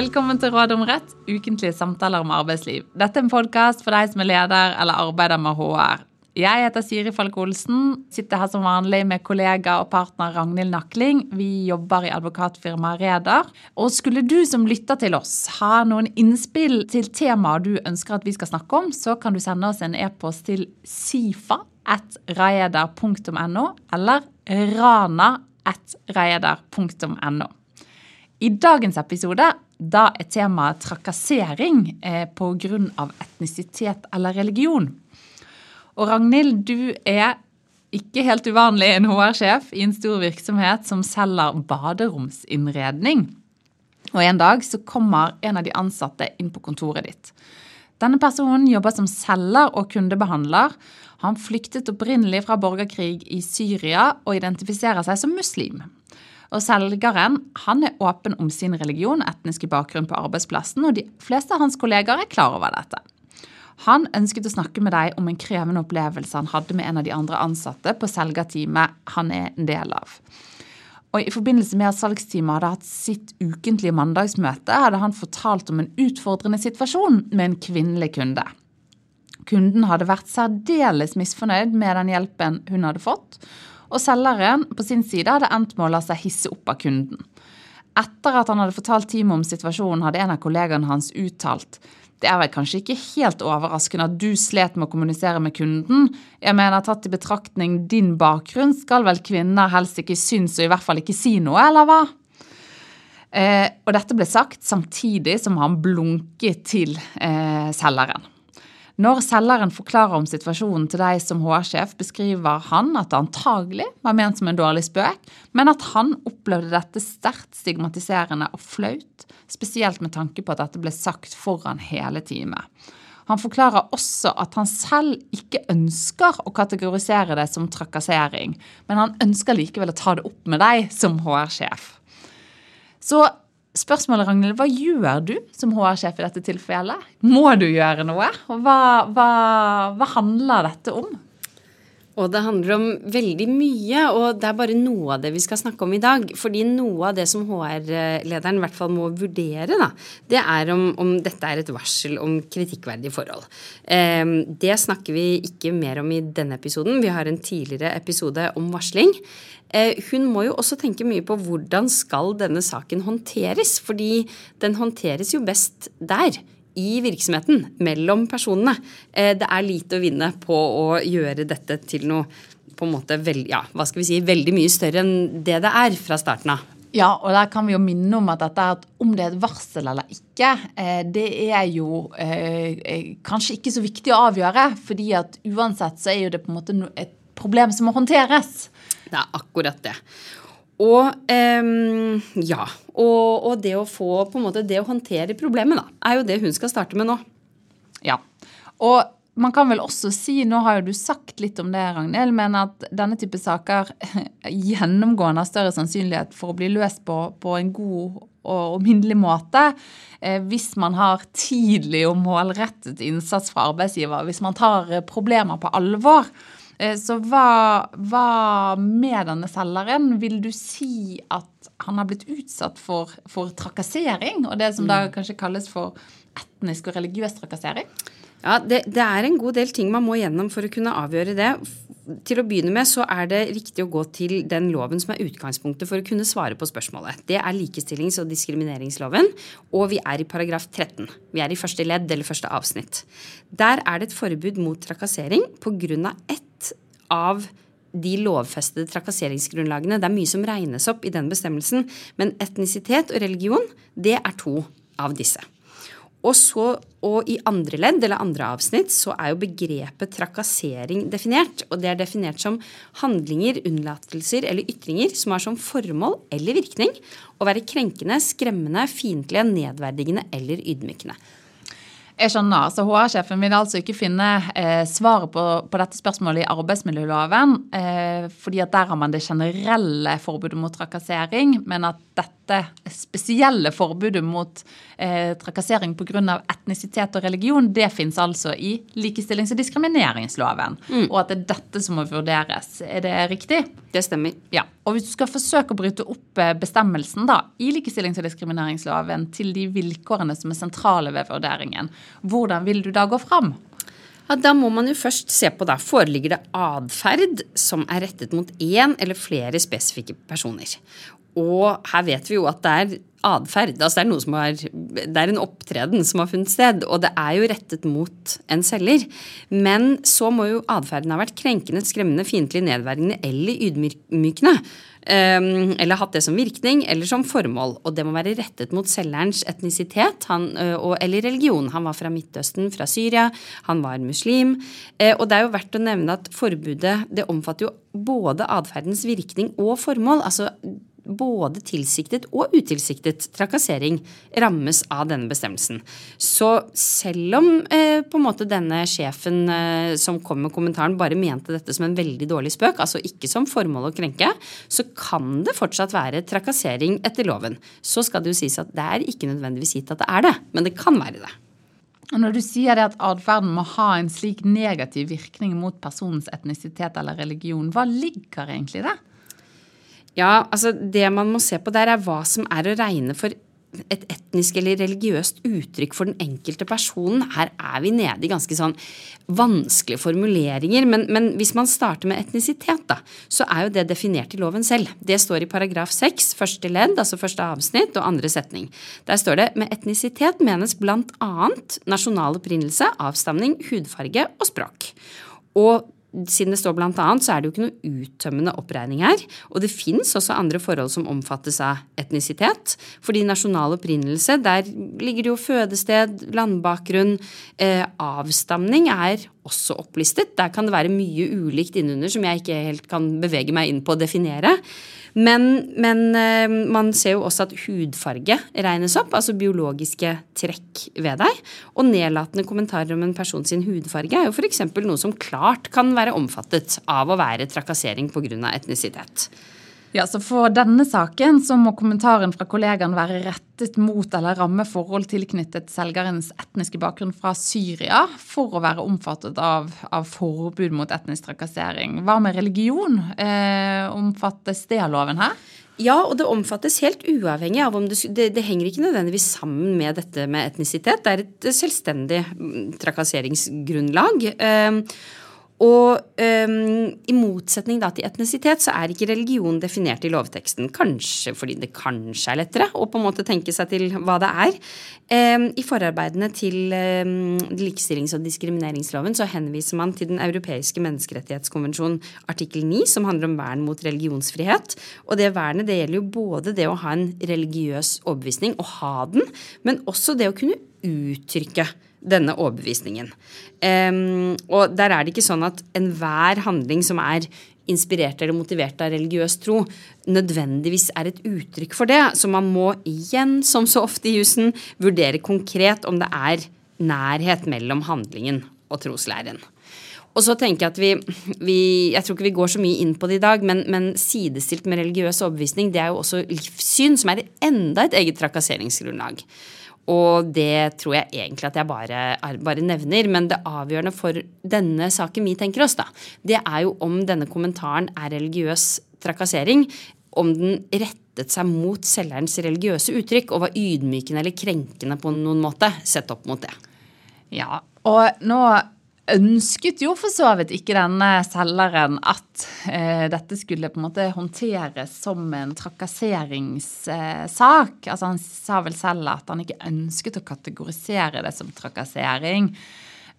Velkommen til Råd om rett, ukentlige samtaler om arbeidsliv. Dette er en podkast for deg som er leder eller arbeider med HR. Jeg heter Siri Falk Olsen, sitter her som vanlig med kollega og partner Ragnhild Nakling. Vi jobber i advokatfirmaet Reder. Og skulle du som lytter til oss ha noen innspill til temaer du ønsker at vi skal snakke om, så kan du sende oss en e-post til sifa at raeder.no eller rana at raeder.no. I dagens episode da er temaet trakassering eh, pga. etnisitet eller religion. Og Ragnhild, du er ikke helt uvanlig en HR-sjef i en stor virksomhet som selger baderomsinnredning. Og En dag så kommer en av de ansatte inn på kontoret ditt. Denne personen jobber som selger og kundebehandler. Han flyktet opprinnelig fra borgerkrig i Syria og identifiserer seg som muslim. Og Selgeren han er åpen om sin religion etniske bakgrunn på arbeidsplassen, og de fleste av hans kollegaer er klar over dette. Han ønsket å snakke med deg om en krevende opplevelse han hadde med en av de andre ansatte på selgerteamet han er en del av. Og I forbindelse med at salgsteamet hadde hatt sitt ukentlige mandagsmøte, hadde han fortalt om en utfordrende situasjon med en kvinnelig kunde. Kunden hadde vært særdeles misfornøyd med den hjelpen hun hadde fått, og selgeren på sin side hadde endt med å la seg hisse opp av kunden. Etter at han hadde fortalt teamet om situasjonen, hadde en av kollegaene hans uttalt det er vel kanskje ikke helt overraskende at du slet med å kommunisere med kunden. Jeg mener, tatt i betraktning din bakgrunn, skal vel kvinner helst ikke synes og i hvert fall ikke si noe, eller hva? Eh, og dette ble sagt samtidig som han blunket til eh, selgeren. Når selgeren forklarer om situasjonen til deg som HR-sjef, beskriver han at det antagelig var ment som en dårlig spøk, men at han opplevde dette sterkt stigmatiserende og flaut, spesielt med tanke på at dette ble sagt foran hele teamet. Han forklarer også at han selv ikke ønsker å kategorisere det som trakassering, men han ønsker likevel å ta det opp med deg som HR-sjef. Så Spørsmålet, Ragnhild, hva gjør du som HR-sjef i dette tilfellet? Må du gjøre noe? Hva, hva, hva handler dette om? Og det handler om veldig mye, og det er bare noe av det vi skal snakke om i dag. Fordi noe av det som HR-lederen i hvert fall må vurdere, da, det er om, om dette er et varsel om kritikkverdige forhold. Eh, det snakker vi ikke mer om i denne episoden. Vi har en tidligere episode om varsling. Eh, hun må jo også tenke mye på hvordan skal denne saken håndteres, fordi den håndteres jo best der i virksomheten, mellom personene. Eh, det er lite å vinne på å gjøre dette til noe på en måte veld, ja, hva skal vi si, veldig mye større enn det det er fra starten av. Ja, og der kan vi jo minne om at dette er om det er et varsel eller ikke, eh, det er jo eh, kanskje ikke så viktig å avgjøre. fordi at uansett så er jo det på en måte et problem som må håndteres. Det er akkurat det. Og um, ja. Og, og, det å få på en måte det å håndtere problemet, da, er jo det hun skal starte med nå. Ja. Og man kan vel også si, nå har jo du sagt litt om det, Ragnhild, men at denne type saker gjennomgående har større sannsynlighet for å bli løst på, på en god og minnelig måte eh, hvis man har tidlig og målrettet innsats fra arbeidsgiver, hvis man tar problemer på alvor. Eh, så hva, hva, med denne selgeren vil du si at han har blitt utsatt for, for trakassering, og det som da mm. kanskje kalles for etnisk og religiøs trakassering? Ja, det, det, er en god del ting man må gjennom for å kunne avgjøre det. Til å begynne med så er det riktig å gå til den loven som er utgangspunktet for å kunne svare på spørsmålet. Det er likestillings- og diskrimineringsloven, og vi er i paragraf 13. Vi er i første ledd eller første avsnitt. Der er det et forbud mot trakassering pga. ett av de lovfestede trakasseringsgrunnlagene. Det er mye som regnes opp i den bestemmelsen, men etnisitet og religion, det er to av disse. Og så, og i andre ledd, eller andre avsnitt, så er jo begrepet trakassering definert. Og det er definert som handlinger, unnlatelser eller ytringer som har som formål eller virkning å være krenkende, skremmende, fiendtlige, nedverdigende eller ydmykende. Jeg skjønner. Så HR-sjefen vil altså ikke finne eh, svaret på, på, dette spørsmålet i arbeidsmiljøloven, eh, fordi at der har man det generelle forbudet mot trakassering, men at dette spesielle forbudet mot eh, trakassering pga. etnisitet og religion, det fins altså i likestillings- og diskrimineringsloven. Mm. Og at det er dette som må vurderes. Er det riktig? Det stemmer. Ja. Og hvis du skal forsøke å bryte opp eh, bestemmelsen da, i likestillings- og diskrimineringsloven til de vilkårene som er sentrale ved vurderingen, hvordan vil du da gå fram? Ja, Da må man jo først se på da, foreligger det atferd som er rettet mot én eller flere spesifikke personer. Og her vet vi jo at det er atferd. Altså det, er det er en opptreden som har funnet sted, og det er jo rettet mot en selger. Men så må jo atferden ha vært krenkende, skremmende, fiendtlig, nedverdigende eller ydmykende. Um, eller hatt det som virkning eller som formål. Og det må være rettet mot selgerens etnisitet han, eller religion. Han var fra Midtøsten, fra Syria, han var muslim. Uh, og det er jo verdt å nevne at forbudet det omfatter jo både atferdens virkning og formål. altså både tilsiktet og utilsiktet trakassering rammes av denne bestemmelsen. Så selv om eh, på en måte denne sjefen eh, som kom med kommentaren bare mente dette som en veldig dårlig spøk, altså ikke som formål å krenke, så kan det fortsatt være trakassering etter loven. Så skal det jo sies at det er ikke nødvendigvis gitt at det er det, men det kan være det. Og Når du sier det at atferden må ha en slik negativ virkning mot personens etnisitet eller religion, hva ligger egentlig i det? Ja, altså Det man må se på der, er hva som er å regne for et etnisk eller religiøst uttrykk for den enkelte personen. Her er vi nede i ganske sånn vanskelige formuleringer. Men, men, hvis man starter med etnisitet, da, så er jo det definert i loven selv. Det står i paragraf 6, første ledd, altså første avsnitt og andre setning. Der står det med etnisitet menes bl.a. nasjonal opprinnelse, avstamning, hudfarge og språk. Og siden det står blant annet, så er det jo ikke noe uttømmende oppregning her. Og det fins også andre forhold som omfattes av etnisitet. Fordi nasjonal opprinnelse, der ligger det jo fødested, landbakgrunn. Eh, avstamning er også opplistet. Der kan det være mye ulikt innunder som jeg ikke helt kan bevege meg inn på å definere. Men, men, eh, man ser jo også at hudfarge regnes opp, altså biologiske trekk ved deg. Og nedlatende kommentarer om en person sin hudfarge er jo f.eks. noe som klart kan være omfattet av å være trakassering pga. etnisitet. Ja, så For denne saken så må kommentaren fra kollegaen være rettet mot eller ramme forhold tilknyttet selgerens etniske bakgrunn fra Syria for å være omfattet av, av forbud mot etnisk trakassering. Hva med religion? Eh, omfattes det av loven her? Ja, og det omfattes helt uavhengig av om det, det, det, henger ikke nødvendigvis sammen med dette med etnisitet. Det er et selvstendig mm, trakasseringsgrunnlag. Eh, og um, i motsetning da til etnisitet, så er ikke religion definert i lovteksten. Kanskje fordi det kanskje er lettere å på en måte tenke seg til hva det er. Um, I forarbeidene til um, likestillings- og diskrimineringsloven så henviser man til Den europeiske menneskerettighetskonvensjon artikkel 9, som handler om vern mot religionsfrihet. Og det vernet det gjelder jo både det å ha en religiøs overbevisning, og ha den, men også det å kunne uttrykke denne overbevisningen. Um, og der er det ikke sånn at enhver handling som er inspirert eller motivert av religiøs tro, nødvendigvis er et uttrykk for det. Så man må igjen, som så ofte i jussen, vurdere konkret om det er nærhet mellom handlingen og troslæren. Og så tenker Jeg at vi, vi, jeg tror ikke vi går så mye inn på det i dag, men, men sidestilt med religiøs overbevisning, det er jo også livssyn, som er enda et eget trakasseringsgrunnlag. Og det tror jeg egentlig at jeg bare, bare, nevner. Men det avgjørende for denne saken vi tenker oss, da, det er jo om denne kommentaren er religiøs trakassering. Om den rettet seg mot selgerens religiøse uttrykk og var ydmykende eller krenkende på noen måte, sett opp mot det. Ja, og nå ønsket jo for så vidt ikke denne selgeren at eh, dette skulle på en måte håndteres som en trakasseringssak. Eh, altså Han sa vel selv at han ikke ønsket å kategorisere det som trakassering.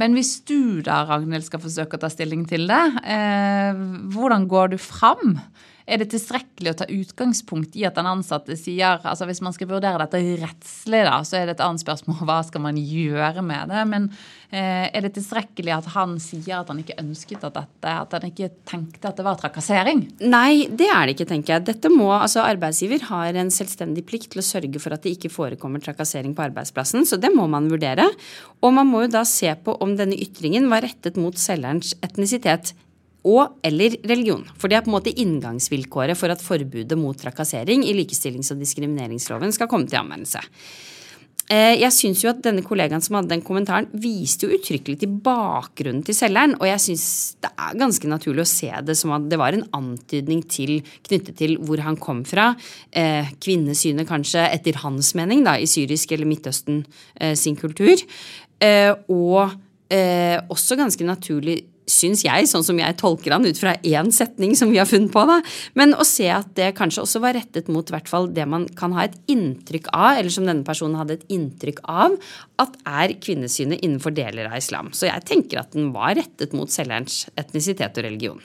Men hvis du da, Ragnhild, skal forsøke å ta stilling til det, eh, hvordan går du fram? Er det tilstrekkelig å ta utgangspunkt i at den ansatte sier altså Hvis man skal vurdere dette rettslig, da, så er det et annet spørsmål hva skal man gjøre med det. Men eh, er det tilstrekkelig at han sier at han ikke ønsket at dette At han ikke tenkte at det var trakassering? Nei, det er det ikke, tenker jeg. Dette må, altså Arbeidsgiver har en selvstendig plikt til å sørge for at det ikke forekommer trakassering på arbeidsplassen, så det må man vurdere. Og man må jo da se på om denne ytringen var rettet mot selgerens etnisitet og eller religion. For det er på en måte inngangsvilkåret for at forbudet mot trakassering i likestillings- og diskrimineringsloven skal komme til anvendelse. Eh, jeg syns jo at denne kollegaen som hadde den kommentaren, viste jo uttrykkelig til bakgrunnen til selgeren. Og jeg syns det er ganske naturlig å se det som at det var en antydning til, knyttet til hvor han kom fra. Eh, kvinnesynet kanskje, etter hans mening, da, i syrisk eller Midtøsten eh, sin kultur. Eh, og eh, også ganske naturlig syns jeg, sånn som jeg tolker han ut fra én setning som vi har funnet på, da. Men å se at det kanskje også var rettet mot hvert fall det man kan ha et inntrykk av, eller som denne personen hadde et inntrykk av, at er kvinnesynet innenfor deler av islam. Så jeg tenker at den var rettet mot selgerens etnisitet og religion.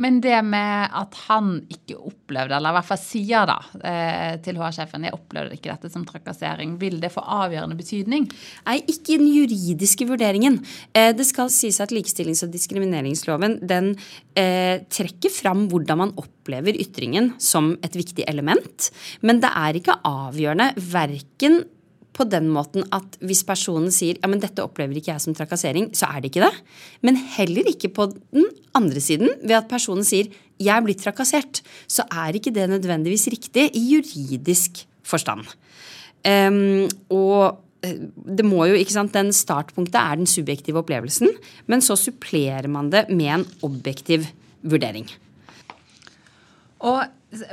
Men det med at han ikke opplevde, eller i hvert fall sier da eh, til HR-sjefen jeg opplevde ikke dette som trakassering, vil det få avgjørende betydning? Nei, ikke i den juridiske vurderingen. Eh, det skal sies at likestillings- og diskrimineringsloven den eh, trekker fram hvordan man opplever ytringen som et viktig element. Men det er ikke avgjørende verken på den måten at hvis personen sier ja, men dette opplever ikke jeg som trakassering, så er det ikke det. Men heller ikke på den andre siden ved at personen sier jeg er blitt trakassert, så er ikke det nødvendigvis riktig i juridisk forstand. Um, og eh, det må jo, ikke sant, den Startpunktet er den subjektive opplevelsen, men så supplerer man det med en objektiv vurdering. Og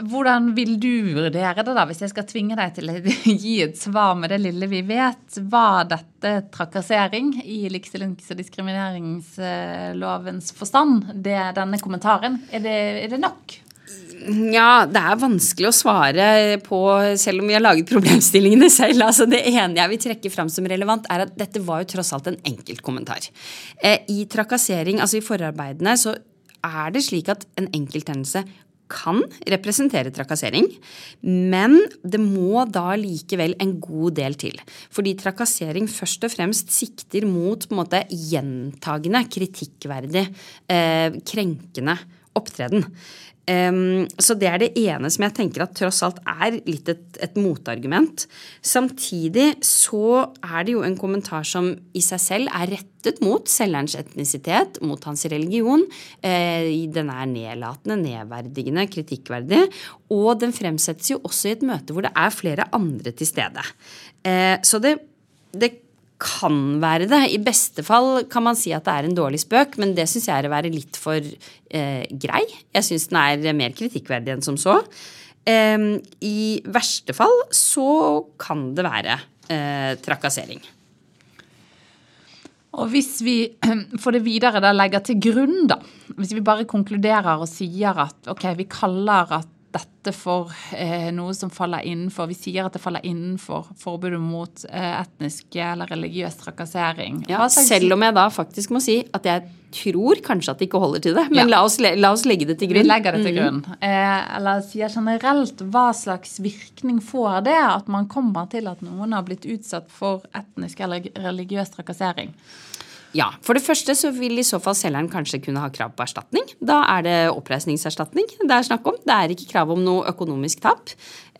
hvordan vil du vurdere det, da, hvis jeg skal tvinge deg til å gi et svar med det lille vi vet? Var dette trakassering i likestillings- og diskrimineringslovens forstand, det, denne kommentaren? Er det, er det nok? Ja, det er vanskelig å svare på, selv om vi har laget problemstillingene selv. Altså, det ene jeg vil trekke fram som relevant, er at dette var jo tross alt en enkeltkommentar. Eh, I trakassering, altså i forarbeidene, så er det slik at en enkelthendelse kan representere trakassering, men det må da likevel en god del til. Fordi trakassering først og fremst sikter mot på en måte gjentagende, kritikkverdig, eh, krenkende opptreden. Um, så det er det ene som jeg tenker at tross alt er litt et, et, motargument. Samtidig så er det jo en kommentar som i seg selv er rettet mot selgerens etnisitet, mot hans religion. Uh, den er nedlatende, nedverdigende, kritikkverdig. Og den fremsettes jo også i et møte hvor det er flere andre til stede. Uh, så det, det kan være det. I beste fall kan man si at det er en dårlig spøk, men det syns jeg er å være litt for eh, grei. Jeg syns den er mer kritikkverdig enn som så. Eh, I verste fall så kan det være eh, trakassering. Og hvis vi for det videre da legger til grunn, da, hvis vi bare konkluderer og sier at ok, vi kaller at dette for eh, noe som faller innenfor Vi sier at det faller innenfor forbudet mot eh, etnisk eller religiøs trakassering. Ja, selv om jeg da faktisk må si at jeg tror kanskje at det ikke holder til det. Men ja. la, oss, la, oss, legge det til grunn. Vi legger det til mm. grunn. Mm. Eh, eller sier generelt hva slags virkning får det at man kommer til at noen har blitt utsatt for etnisk eller religiøs trakassering? Ja. For det første så vil i så fall selgeren kanskje kunne ha krav på erstatning. Da er det oppreisningserstatning det er snakk om. Det er ikke krav om noe økonomisk tap.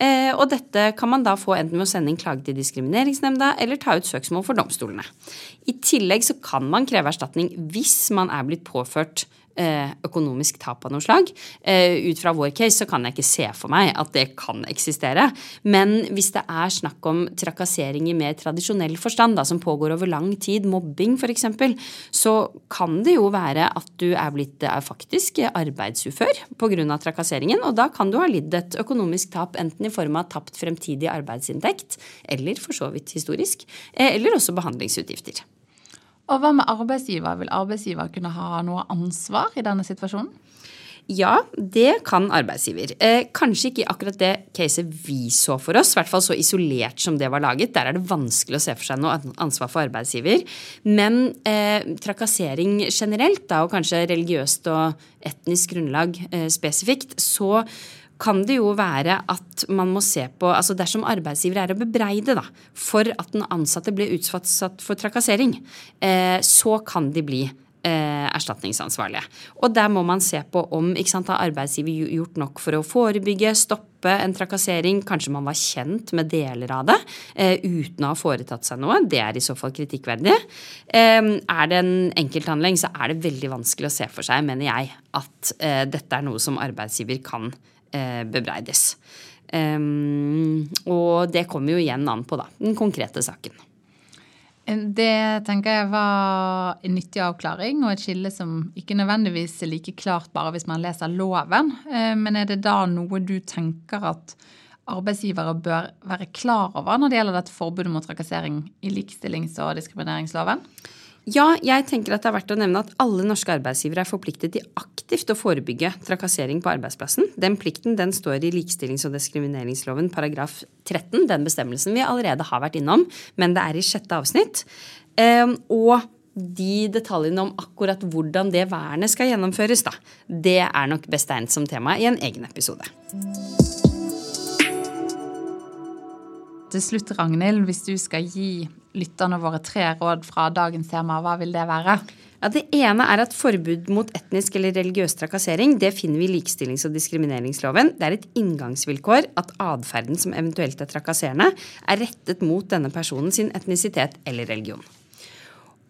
Eh, og dette kan man da få enten med å sende inn klage til Diskrimineringsnemnda eller ta ut søksmål for domstolene. I tillegg så kan man kreve erstatning hvis man er blitt påført økonomisk tap av noe slag. Eh, ut fra vår case så kan jeg ikke se for meg at det kan eksistere. Men hvis det er snakk om trakassering i mer tradisjonell forstand, da, som pågår over lang tid, mobbing f.eks., så kan det jo være at du er blitt er faktisk arbeidsufør pga. trakasseringen. Og da kan du ha lidd et økonomisk tap enten i form av tapt fremtidig arbeidsinntekt, eller for så vidt historisk, eh, eller også behandlingsutgifter. Og hva med arbeidsgiver? Vil arbeidsgiver kunne ha noe ansvar i denne situasjonen? Ja, det kan arbeidsgiver. Eh, kanskje ikke i akkurat det caset vi så for oss, i hvert fall så isolert som det var laget. Der er det vanskelig å se for seg noe ansvar for arbeidsgiver. Men eh, trakassering generelt, da, og kanskje religiøst og etnisk grunnlag eh, spesifikt, så kan det jo være at man må se på altså Dersom arbeidsgiver er å bebreide da, for at den ansatte ble utsatt for trakassering, eh, så kan de bli eh, erstatningsansvarlige. Og der må man se på om ikke sant, har arbeidsgiver gjort nok for å forebygge, stoppe en trakassering. Kanskje man var kjent med deler av det eh, uten å ha foretatt seg noe. Det er i så fall kritikkverdig. Eh, er det en enkelthandling, så er det veldig vanskelig å se for seg, mener jeg, at eh, dette er noe som arbeidsgiver kan eh, bebreides. Um, og det kommer jo igjen an på da, den konkrete saken. Det tenker jeg var en nyttig avklaring, og et skille som ikke nødvendigvis er like klart bare hvis man leser loven. Eh, men er det da noe du tenker at arbeidsgivere bør være klar over når det gjelder dette forbudet mot trakassering i likestillings- og diskrimineringsloven? Ja, jeg tenker at det er verdt å nevne at alle norske arbeidsgivere er forpliktet til aktivt å forebygge trakassering på arbeidsplassen. Den plikten den står i likestillings- og diskrimineringsloven paragraf 13, den bestemmelsen vi allerede har vært innom, men det er i sjette avsnitt. Ehm, og de detaljene om akkurat hvordan det vernet skal gjennomføres, da, det er nok best egnet som tema i en egen episode. Til slutt, Ragnhild, hvis du skal gi lytterne våre tre råd fra dagens tema, hva vil det være? Ja, Det ene er at forbud mot etnisk eller religiøs trakassering det finner vi i likestillings- og diskrimineringsloven. Det er et inngangsvilkår at atferden som eventuelt er trakasserende, er rettet mot denne personen sin etnisitet eller religion.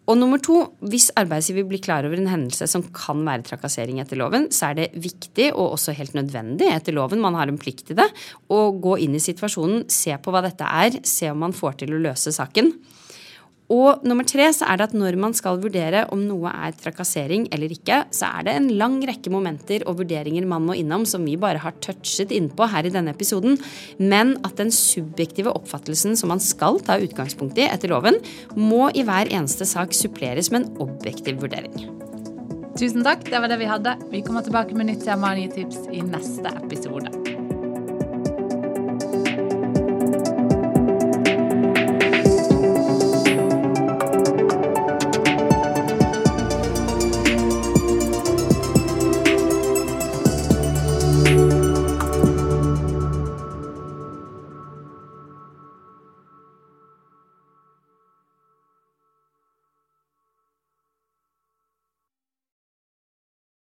Og nummer to, hvis arbeidsgiver blir klar over en hendelse som kan være trakassering etter loven, så er det viktig og også helt nødvendig etter loven, man har en plikt til det, å gå inn i situasjonen, se på hva dette er, se om man får til å løse saken. Og nummer tre så er det at når man skal vurdere om noe er trakassering eller ikke, så er det en lang rekke momenter og vurderinger man må innom som vi bare har touchet innpå her i denne episoden, men at den subjektive oppfattelsen som man skal ta utgangspunkt i etter loven, må i hver eneste sak suppleres med en objektiv vurdering. Tusen takk, det var det vi hadde. Vi kommer tilbake med nytt tema og nye tips i neste episode.